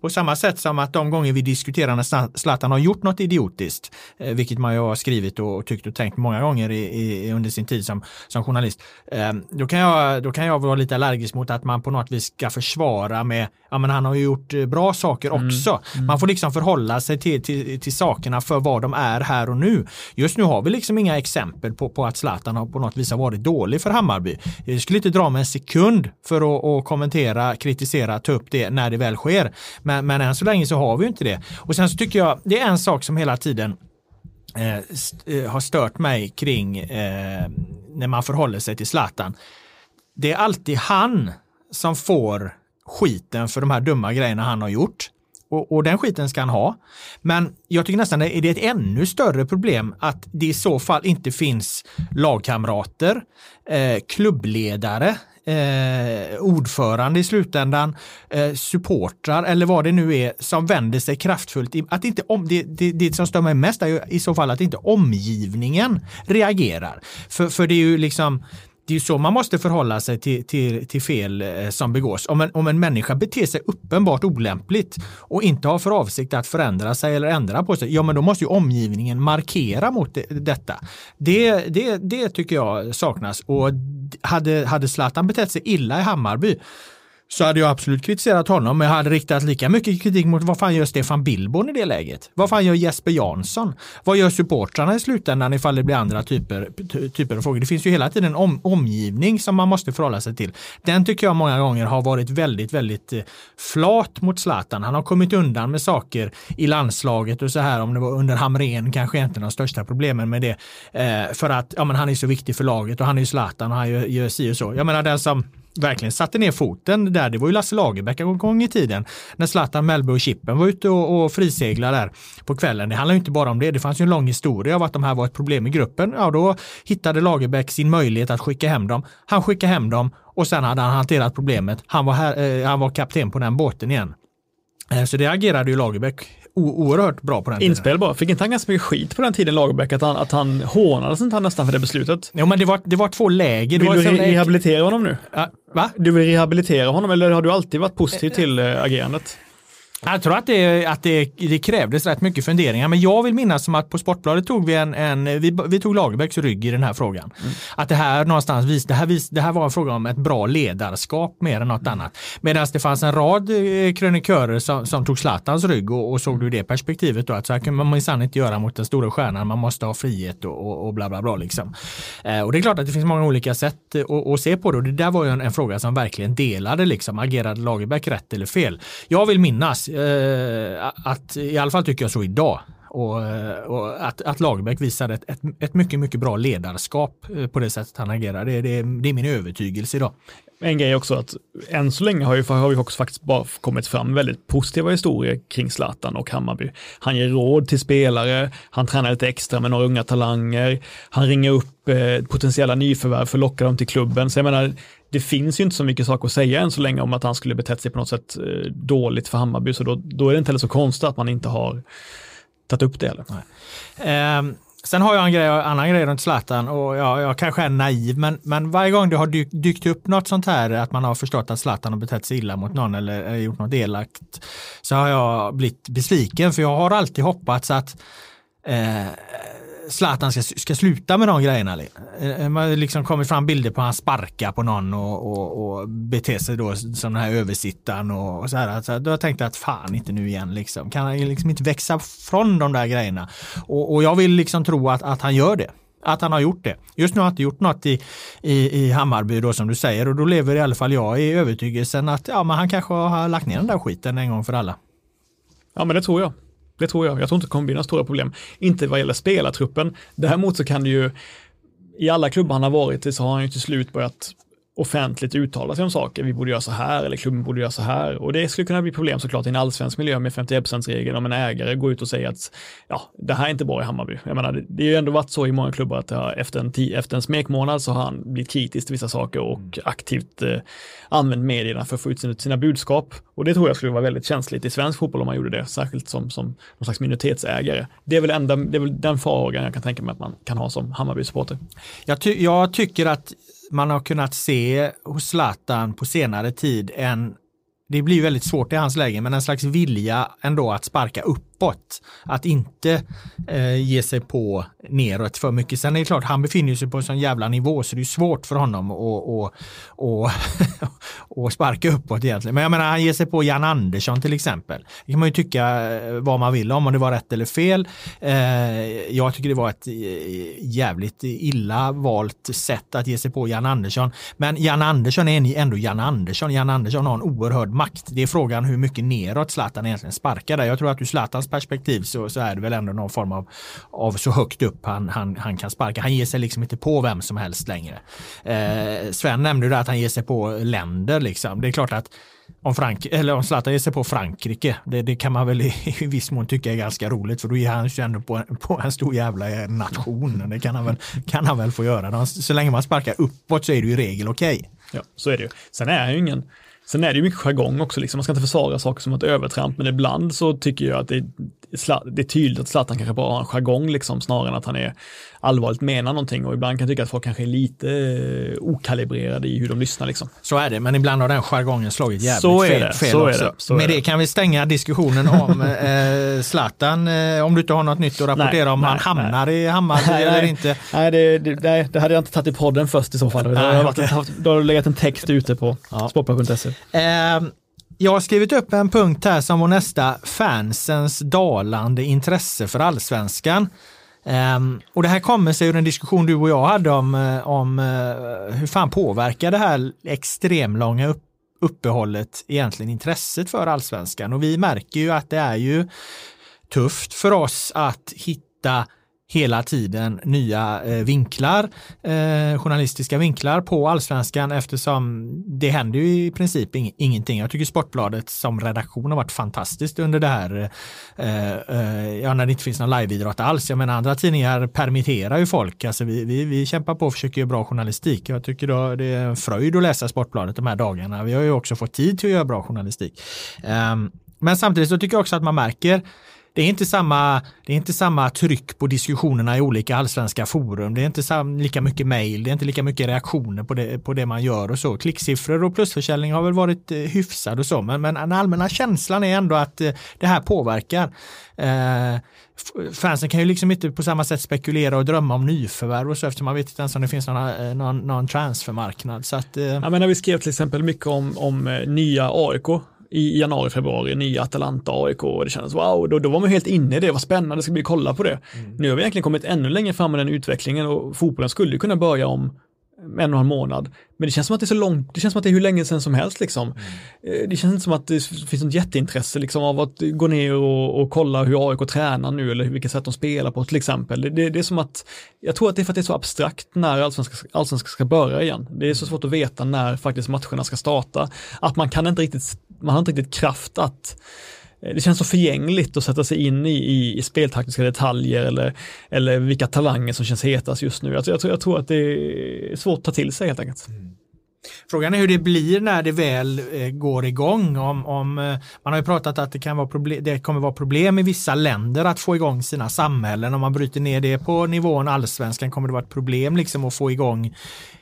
på samma sätt som att de gånger vi diskuterar när Zlatan har gjort något idiotiskt, eh, vilket man ju har skrivit och tyckt och tänkt många gånger i, i, under sin tid som, som journalist, eh, då kan, jag, då kan jag vara lite allergisk mot att man på något vis ska försvara med, ja men han har ju gjort eh, bra saker mm. också. Mm. Mm. Man får liksom förhålla sig till, till, till sakerna för vad de är här och nu. Just nu har vi liksom inga exempel på, på att Zlatan har på något vis har varit dålig för Hammarby. Jag skulle inte dra mig en sekund för att, att kommentera, kritisera, ta upp det när det väl sker. Men, men än så länge så har vi inte det. Och sen så tycker jag, det är en sak som hela tiden eh, eh, har stört mig kring eh, när man förhåller sig till Zlatan. Det är alltid han som får skiten för de här dumma grejerna han har gjort. Och, och, den skiten ska han ha. Men jag tycker nästan är det ett ännu större problem att det i så fall inte finns lagkamrater, eh, klubbledare, eh, ordförande i slutändan, eh, supportrar eller vad det nu är som vänder sig kraftfullt. Att inte om, det, det, det som stör mig mest är i så fall att inte omgivningen reagerar. För, för det är ju liksom det är ju så man måste förhålla sig till, till, till fel eh, som begås. Om en, om en människa beter sig uppenbart olämpligt och inte har för avsikt att förändra sig eller ändra på sig, ja men då måste ju omgivningen markera mot det, detta. Det, det, det tycker jag saknas och hade, hade Zlatan betett sig illa i Hammarby så hade jag absolut kritiserat honom, men jag hade riktat lika mycket kritik mot vad fan gör Stefan Billborn i det läget? Vad fan gör Jesper Jansson? Vad gör supportrarna i slutändan ifall det blir andra typer, typer av frågor? Det finns ju hela tiden en om, omgivning som man måste förhålla sig till. Den tycker jag många gånger har varit väldigt, väldigt eh, flat mot Zlatan. Han har kommit undan med saker i landslaget och så här, om det var under Hamrén kanske inte de största problemen med det. Eh, för att ja, men han är så viktig för laget och han är ju Zlatan och han gör, gör si och så. Jag menar den som verkligen satte ner foten där, det var ju Lasse Lagerbäck en gång i tiden. När Zlatan, Mellby och Chippen var ute och, och friseglade där på kvällen. Det handlar ju inte bara om det, det fanns ju en lång historia av att de här var ett problem i gruppen. Ja, då hittade Lagerbäck sin möjlighet att skicka hem dem. Han skickade hem dem och sen hade han hanterat problemet. Han var, här, eh, han var kapten på den båten igen. Eh, så det agerade ju Lagerbäck oerhört bra på den tiden. Inspel bara. Fick inte han ganska mycket skit på den tiden, Lagerbäck, att han, att han hånades inte han nästan för det beslutet? Jo, men det var, det var två läger. Vill du re rehabilitera honom nu? Ja, va? Du vill rehabilitera honom eller har du alltid varit positiv till äh, agerandet? Jag tror att, det, att det, det krävdes rätt mycket funderingar, men jag vill minnas som att på Sportbladet tog vi en, en vi, vi tog Lagerbäcks rygg i den här frågan. Mm. Att det här någonstans vis, det här, vis, det här var en fråga om ett bra ledarskap mer än något mm. annat. Medan det fanns en rad eh, krönikörer som, som tog Zlatans rygg och, och såg du det perspektivet då att så här kan man minsann inte göra mot den stora stjärnan, man måste ha frihet och, och, och bla bla bla liksom. Eh, och det är klart att det finns många olika sätt att, att se på det och det där var ju en, en fråga som verkligen delade liksom, agerade Lagerbäck rätt eller fel? Jag vill minnas eh, Eh, att, i alla fall tycker jag så idag, och, eh, och, att, att Lagerbäck visade ett, ett, ett, mycket, mycket bra ledarskap eh, på det sättet han agerar. Det, det, det är min övertygelse idag. En grej också att än så länge har ju, har ju också faktiskt bara kommit fram väldigt positiva historier kring Zlatan och Hammarby. Han ger råd till spelare, han tränar lite extra med några unga talanger, han ringer upp eh, potentiella nyförvärv för att locka dem till klubben. Så jag menar, det finns ju inte så mycket saker att säga än så länge om att han skulle betett sig på något sätt eh, dåligt för Hammarby, så då, då är det inte heller så konstigt att man inte har tagit upp det heller. Eh, sen har jag en grej, annan grej runt Zlatan och jag, jag kanske är naiv, men, men varje gång det har dykt, dykt upp något sånt här, att man har förstått att Zlatan har betett sig illa mot någon eller, eller gjort något elakt, så har jag blivit besviken, för jag har alltid hoppats att eh, Zlatan ska, ska sluta med de grejerna. Eh, man har liksom kommit fram bilder på han sparkar på någon och, och, och beter sig då som den här översittaren och, så här. Så då har jag tänkt att fan inte nu igen liksom. Kan han liksom inte växa från de där grejerna? Och, och jag vill liksom tro att, att han gör det att han har gjort det. Just nu har han inte gjort något i, i, i Hammarby då som du säger och då lever i alla fall jag i övertygelsen att ja, men han kanske har lagt ner den där skiten en gång för alla. Ja men det tror jag. Det tror jag. Jag tror inte det kommer bli några stora problem. Inte vad gäller spelartruppen. Däremot så kan det ju, i alla klubbar han har varit i så har han ju till slut börjat offentligt uttala sig om saker. Vi borde göra så här eller klubben borde göra så här. Och det skulle kunna bli problem såklart i en allsvensk miljö med 51%-regeln om en ägare går ut och säger att ja, det här är inte bra i Hammarby. Jag menar, det har ju ändå varit så i många klubbar att har, efter, en efter en smekmånad så har han blivit kritisk till vissa saker och mm. aktivt eh, använt medierna för att få ut sina budskap. Och det tror jag skulle vara väldigt känsligt i svensk fotboll om man gjorde det, särskilt som, som någon slags minoritetsägare. Det är väl, enda, det är väl den farhågan jag kan tänka mig att man kan ha som Hammarby-supporter. Jag, ty jag tycker att man har kunnat se hos Zlatan på senare tid en det blir väldigt svårt i hans läge, men en slags vilja ändå att sparka upp uppåt. Att inte eh, ge sig på neråt för mycket. Sen är det klart, han befinner sig på en sån jävla nivå så det är svårt för honom att och, och, och sparka uppåt egentligen. Men jag menar, han ger sig på Jan Andersson till exempel. Det kan man ju tycka eh, vad man vill om, om det var rätt eller fel. Eh, jag tycker det var ett eh, jävligt illa valt sätt att ge sig på Jan Andersson. Men Jan Andersson är ändå Jan Andersson. Jan Andersson har en oerhörd makt. Det är frågan hur mycket neråt Zlatan egentligen sparkar där. Jag tror att du Zlatan Zlatans perspektiv så, så är det väl ändå någon form av, av så högt upp han, han, han kan sparka. Han ger sig liksom inte på vem som helst längre. Eh, Sven nämnde ju att han ger sig på länder liksom. Det är klart att om, Frank eller om Zlatan ger sig på Frankrike, det, det, kan man väl i, i viss mån tycka är ganska roligt för då ger han sig ändå på, på en stor jävla eh, nation. Det kan han väl, kan han väl få göra. Så länge man sparkar uppåt så är det ju i regel okej. Okay. Ja, så är det ju. Sen är han ju ingen Sen är det ju mycket jargong också, liksom. man ska inte försvara saker som ett övertramp, men ibland så tycker jag att det, det är tydligt att Zlatan kanske bara har en jargong liksom, snarare än att han är allvarligt menar någonting och ibland kan jag tycka att folk kanske är lite eh, okalibrerade i hur de lyssnar. Liksom. Så är det, men ibland har den jargongen slagit jävligt så är fel, det, fel så också. Är det, så Med det. det kan vi stänga diskussionen om eh, Zlatan, eh, om du inte har något nytt att rapportera nej, om nej, han hamnar nej. i Hammarby eller inte. Nej det, det, det, hade jag inte tagit i podden först i så fall. Det har, okay. då har det legat en text ute på ja. sportbladet.se. Eh, jag har skrivit upp en punkt här som var nästa fansens dalande intresse för allsvenskan. Um, och det här kommer sig ur en diskussion du och jag hade om, eh, om uh, hur fan påverkar det här extremlånga upp, uppehållet egentligen intresset för allsvenskan? Och vi märker ju att det är ju tufft för oss att hitta hela tiden nya eh, vinklar, eh, journalistiska vinklar på allsvenskan eftersom det händer ju i princip ing ingenting. Jag tycker Sportbladet som redaktion har varit fantastiskt under det här, eh, eh ja när det inte finns någon liveidrott alls. Jag menar andra tidningar permitterar ju folk, alltså vi, vi, vi kämpar på och försöker göra bra journalistik. Jag tycker då det är en fröjd att läsa Sportbladet de här dagarna. Vi har ju också fått tid till att göra bra journalistik. Ehm, men samtidigt så tycker jag också att man märker det är inte samma, det är inte samma tryck på diskussionerna i olika allsvenska forum. Det är inte sam, lika mycket mejl, det är inte lika mycket reaktioner på det, på det man gör och så. Klicksiffror och plusförsäljning har väl varit eh, hyfsad och så, men, men den allmänna känslan är ändå att eh, det här påverkar. Eh, fansen kan ju liksom inte på samma sätt spekulera och drömma om nyförvärv och så eftersom man vet inte ens om det finns någon, eh, någon, någon transfermarknad. Så att, eh... ja, men när vi skrev till exempel mycket om, om eh, nya AIK i januari, februari, nya Atalanta, AIK och det kändes wow, då, då var man helt inne i det, vad spännande, ska bli kolla på det. Mm. Nu har vi egentligen kommit ännu längre fram med den utvecklingen och fotbollen skulle kunna börja om en och en halv månad. Men det känns som att det är så långt, det känns som att det är hur länge sedan som helst liksom. Mm. Eh, det känns inte som att det finns något jätteintresse liksom av att gå ner och, och kolla hur AIK tränar nu eller vilket sätt de spelar på till exempel. Det, det, det, är som att, jag tror att det är för att det är så abstrakt när allsvenskan allsvenska ska börja igen. Det är så svårt att veta när faktiskt matcherna ska starta. Att man kan inte riktigt, man har inte riktigt kraft att eh, det känns så förgängligt att sätta sig in i, i, i speltaktiska detaljer eller, eller vilka talanger som känns hetast just nu. Alltså jag, tror, jag tror att det är svårt att ta till sig helt enkelt. Mm. Frågan är hur det blir när det väl eh, går igång. Om, om, eh, man har ju pratat att det, kan vara problem, det kommer vara problem i vissa länder att få igång sina samhällen. Om man bryter ner det på nivån allsvenskan kommer det vara ett problem liksom att få igång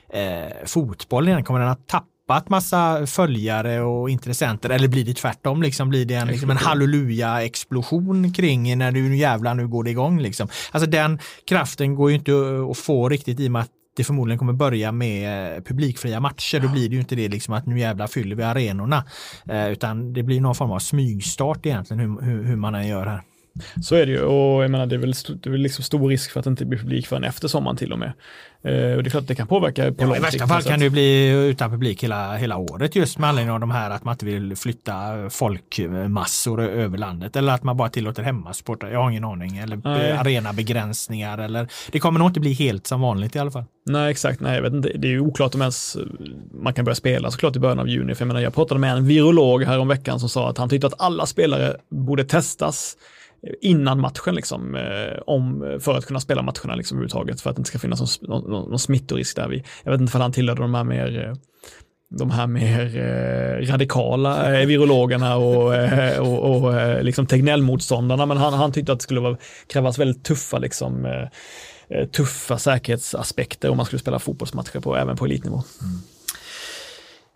eh, fotbollen. Kommer den att tappa tappat massa följare och intressenter eller blir det tvärtom? Liksom, blir det en, liksom en halleluja-explosion kring när du nu jävlar nu går det igång? Liksom. Alltså den kraften går ju inte att få riktigt i och med att det förmodligen kommer börja med publikfria matcher. Då blir det ju inte det liksom att nu jävlar fyller vi arenorna. Eh, utan det blir någon form av smygstart egentligen hur, hur, hur man än gör här. Så är det ju och jag menar det är väl, st- det är väl liksom stor risk för att det inte blir publik förrän efter sommaren till och med. Eh, och det är klart att det kan påverka på Ja, lång I värsta fall kan det bli utan publik hela, hela året just med anledning av de här att man inte vill flytta folkmassor över landet eller att man bara tillåter hemmasporter. Jag har ingen aning. Eller Nej. arenabegränsningar eller det kommer nog inte bli helt som vanligt i alla fall. Nej exakt, nej jag vet inte. Det är ju oklart om ens man kan börja spela såklart i början av juni. För jag menar jag pratade med en virolog här om veckan som sa att han tyckte att alla spelare borde testas innan matchen liksom, eh, om, för att kunna spela matcherna liksom överhuvudtaget för att det inte ska finnas någon, någon, någon smittorisk där. Vi, jag vet inte om han tillhörde de här mer eh, de här mer eh, radikala eh, virologerna och, eh, och, och eh, liksom Tegnell-motståndarna, men han, han tyckte att det skulle vara, krävas väldigt tuffa, liksom, eh, eh tuffa säkerhetsaspekter om man skulle spela fotbollsmatcher på, även på elitnivå. Mm.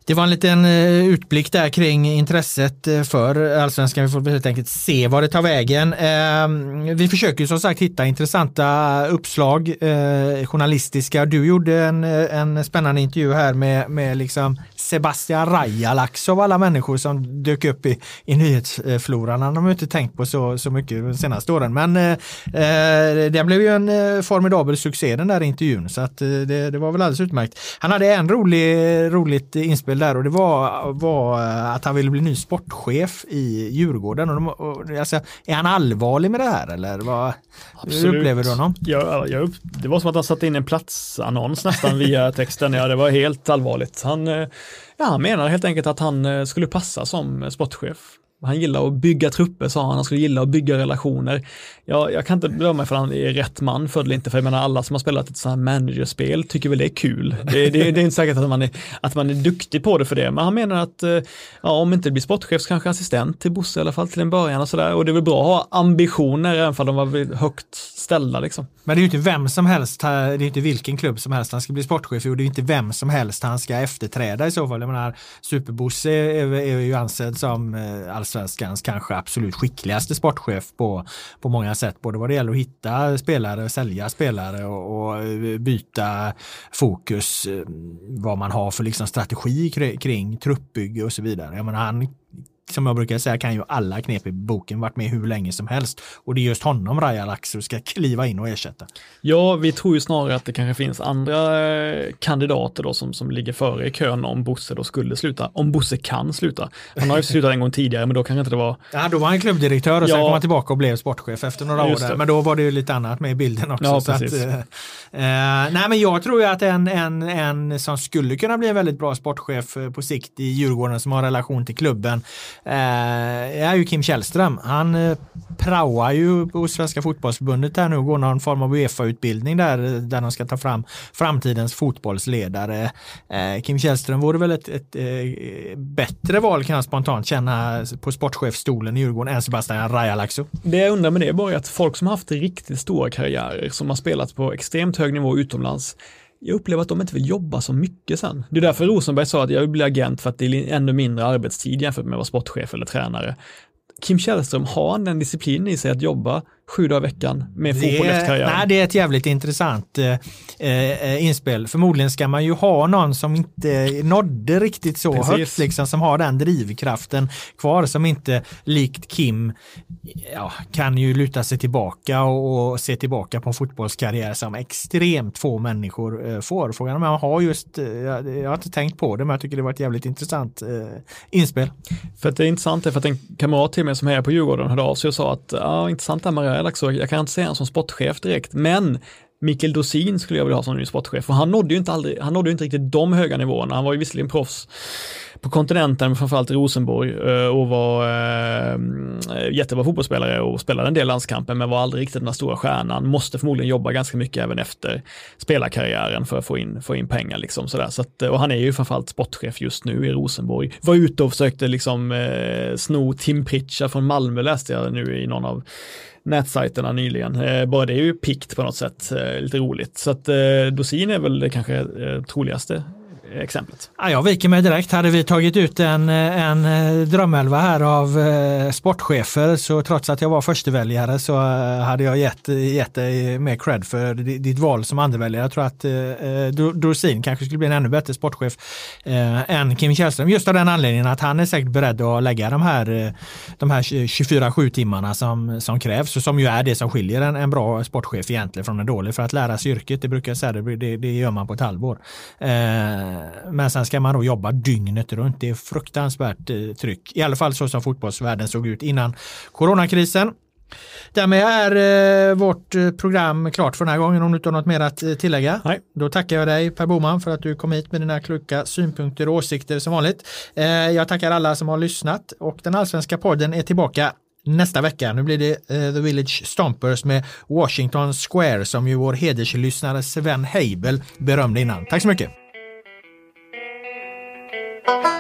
Det var en liten eh, utblick där kring intresset eh, för allsvenskan. Vi får helt enkelt se var det tar vägen. Ehm, vi försöker som sagt hitta intressanta uppslag, eh, journalistiska. Du gjorde en, en spännande intervju här med, med liksom Sebastian Rajalax av alla människor som dök upp i, i nyhetsfloran. Han har man inte tänkt på så, så mycket de senaste åren. Men eh, den blev ju en formidabel succé den där intervjun. Så att, det, det var väl alldeles utmärkt. Han hade en rolig, roligt inspel där och det var, var eh, att han ville bli ny sportchef i Djurgården. Och de, och, alltså, är han allvarlig med det här eller vad, hur upplever du honom? Jag, jag, det var som att han satte in en platsannons nästan via texten. Ja, det var helt allvarligt. Han, eh, ja, han menar helt enkelt att han eh, skulle passa som sportchef. Han gillar att bygga trupper sa han, han skulle gilla att bygga relationer. Jag, jag kan inte bedöma för han är rätt man för det eller inte, för jag menar alla som har spelat ett sånt här managerspel tycker väl det är kul. Det, det, det är inte säkert att man, är, att man är duktig på det för det, men han menar att eh, ja, om inte det blir sportchef så kanske assistent till Bosse i alla fall till en början och sådär. Och det är väl bra att ha ambitioner även om de var högt ställda liksom. Men det är ju inte vem som helst, det är inte vilken klubb som helst han ska bli sportchef i och det är inte vem som helst han ska efterträda i så fall. Jag menar, Superbosse är, är ju ansedd som eh, allsvenskans kanske absolut skickligaste sportchef på, på många sätt. Både vad det gäller att hitta spelare, sälja spelare och, och eh, byta fokus, eh, vad man har för liksom strategi kring, kring truppbygge och så vidare. Jag menar, han som jag brukar säga kan ju alla knep i boken varit med hur länge som helst. Och det är just honom Raja Laxo ska kliva in och ersätta. Ja, vi tror ju snarare att det kanske finns andra eh, kandidater då som, som ligger före i kön om Bosse då skulle sluta. Om Bosse kan sluta. Han har ju slutat en gång tidigare, men då kanske inte det var Ja, då var han klubbdirektör och sen Ja. kom han tillbaka och blev sportchef efter några år där. Men då var det ju lite annat med i bilden också. Ja, så att, eh, eh, nej, men jag tror ju att en, en, en som skulle kunna bli en väldigt bra sportchef eh, på sikt i Djurgården som har relation till klubben Eh, är ju Kim Källström. Han eh, praoar ju på Svenska fotbollsförbundet här nu och går någon form av Uefa-utbildning där, eh, där de ska ta fram framtidens fotbollsledare. Kim Källström vore väl ett, ett ett bättre val kan jag spontant känna på sportchefsstolen i Djurgården än Sebastian Rajalaxo. Det jag undrar med det är bara att folk som har haft riktigt stora karriärer, som har spelat på extremt hög nivå utomlands, jag upplever att de inte vill jobba så mycket sen. Det är därför Rosenberg sa att jag vill bli agent för att det är ännu mindre arbetstid jämfört med att vara sportchef eller tränare. Kim Källström, har han den disciplinen i sig att jobba sju dagar i veckan med fotboll efter nej, karriären? det är ett jävligt intressant eh, eh, inspel. Förmodligen ska man ju ha någon som inte nådde riktigt så Precis. högt, liksom, som har den drivkraften kvar, som inte likt Kim ja, kan ju luta sig tillbaka och, och se tillbaka på en fotbollskarriär som extremt få människor eh, får. Frågan om man har just, eh, jag, jag har inte tänkt på det, men jag tycker det var ett jävligt intressant eh, inspel. För att det är intressant är för att en kamrat till mig som är på Djurgården hörde av sig och sa att ja, intressant det här med Rajalax, så jag kan inte säga han som sportchef direkt, men Mikael Dosin skulle jag vilja ha som ny sportchef och han nådde ju inte, aldrig, han nådde ju inte riktigt de höga nivåerna. Han var ju visserligen proffs på kontinenten, men framförallt i Rosenborg eh, och var eh, jättebra fotbollsspelare och spelade en del landskamper men var aldrig riktigt den stora stjärnan. Måste förmodligen jobba ganska mycket även efter spelarkarriären för att få in, få in pengar liksom sådär. Så att, eh, och han är ju framförallt sportchef just nu i Rosenborg. Var ute och försökte liksom eh, sno Tim Pritcha från Malmö läste jag nu i någon av nätsajterna nyligen. Eh, bara det är ju pikt på något sätt, eh, lite roligt. Så att eh, Dosin är väl det kanske eh, troligaste exemplet. Ja, jag viker mig direkt. Hade vi tagit ut en, en eh, drömelva här av eh, sportchefer så trots att jag var försteväljare så eh, hade jag gett, gett dig mer cred för ditt val som andreväljare. Jag tror att eh, Dorsin kanske skulle bli en ännu bättre sportchef eh, än Kim Källström. Just av den anledningen att han är säkert beredd att lägga de här, de här 24-7 timmarna som, som krävs och som ju är det som skiljer en, en bra sportchef egentligen från en dålig. För att lära sig yrket, det brukar jag säga, det, det gör man på ett halvår. Eh, men sen ska man då jobba dygnet runt. Det är fruktansvärt eh, tryck. I alla fall så som fotbollsvärlden såg ut innan coronakrisen. Därmed är eh, vårt eh, program klart för den här gången om du inte har något mer att tillägga. Nej. Då tackar jag dig Per Boman för att du kom hit med dina kloka synpunkter och åsikter som vanligt. Jag tackar alla som har lyssnat och den allsvenska podden är tillbaka nästa vecka. Nu blir det uh, The Village Stompers med Washington Square som ju vår hederslyssnare Sven Heibel berömde innan. Tack så mycket! Thank you.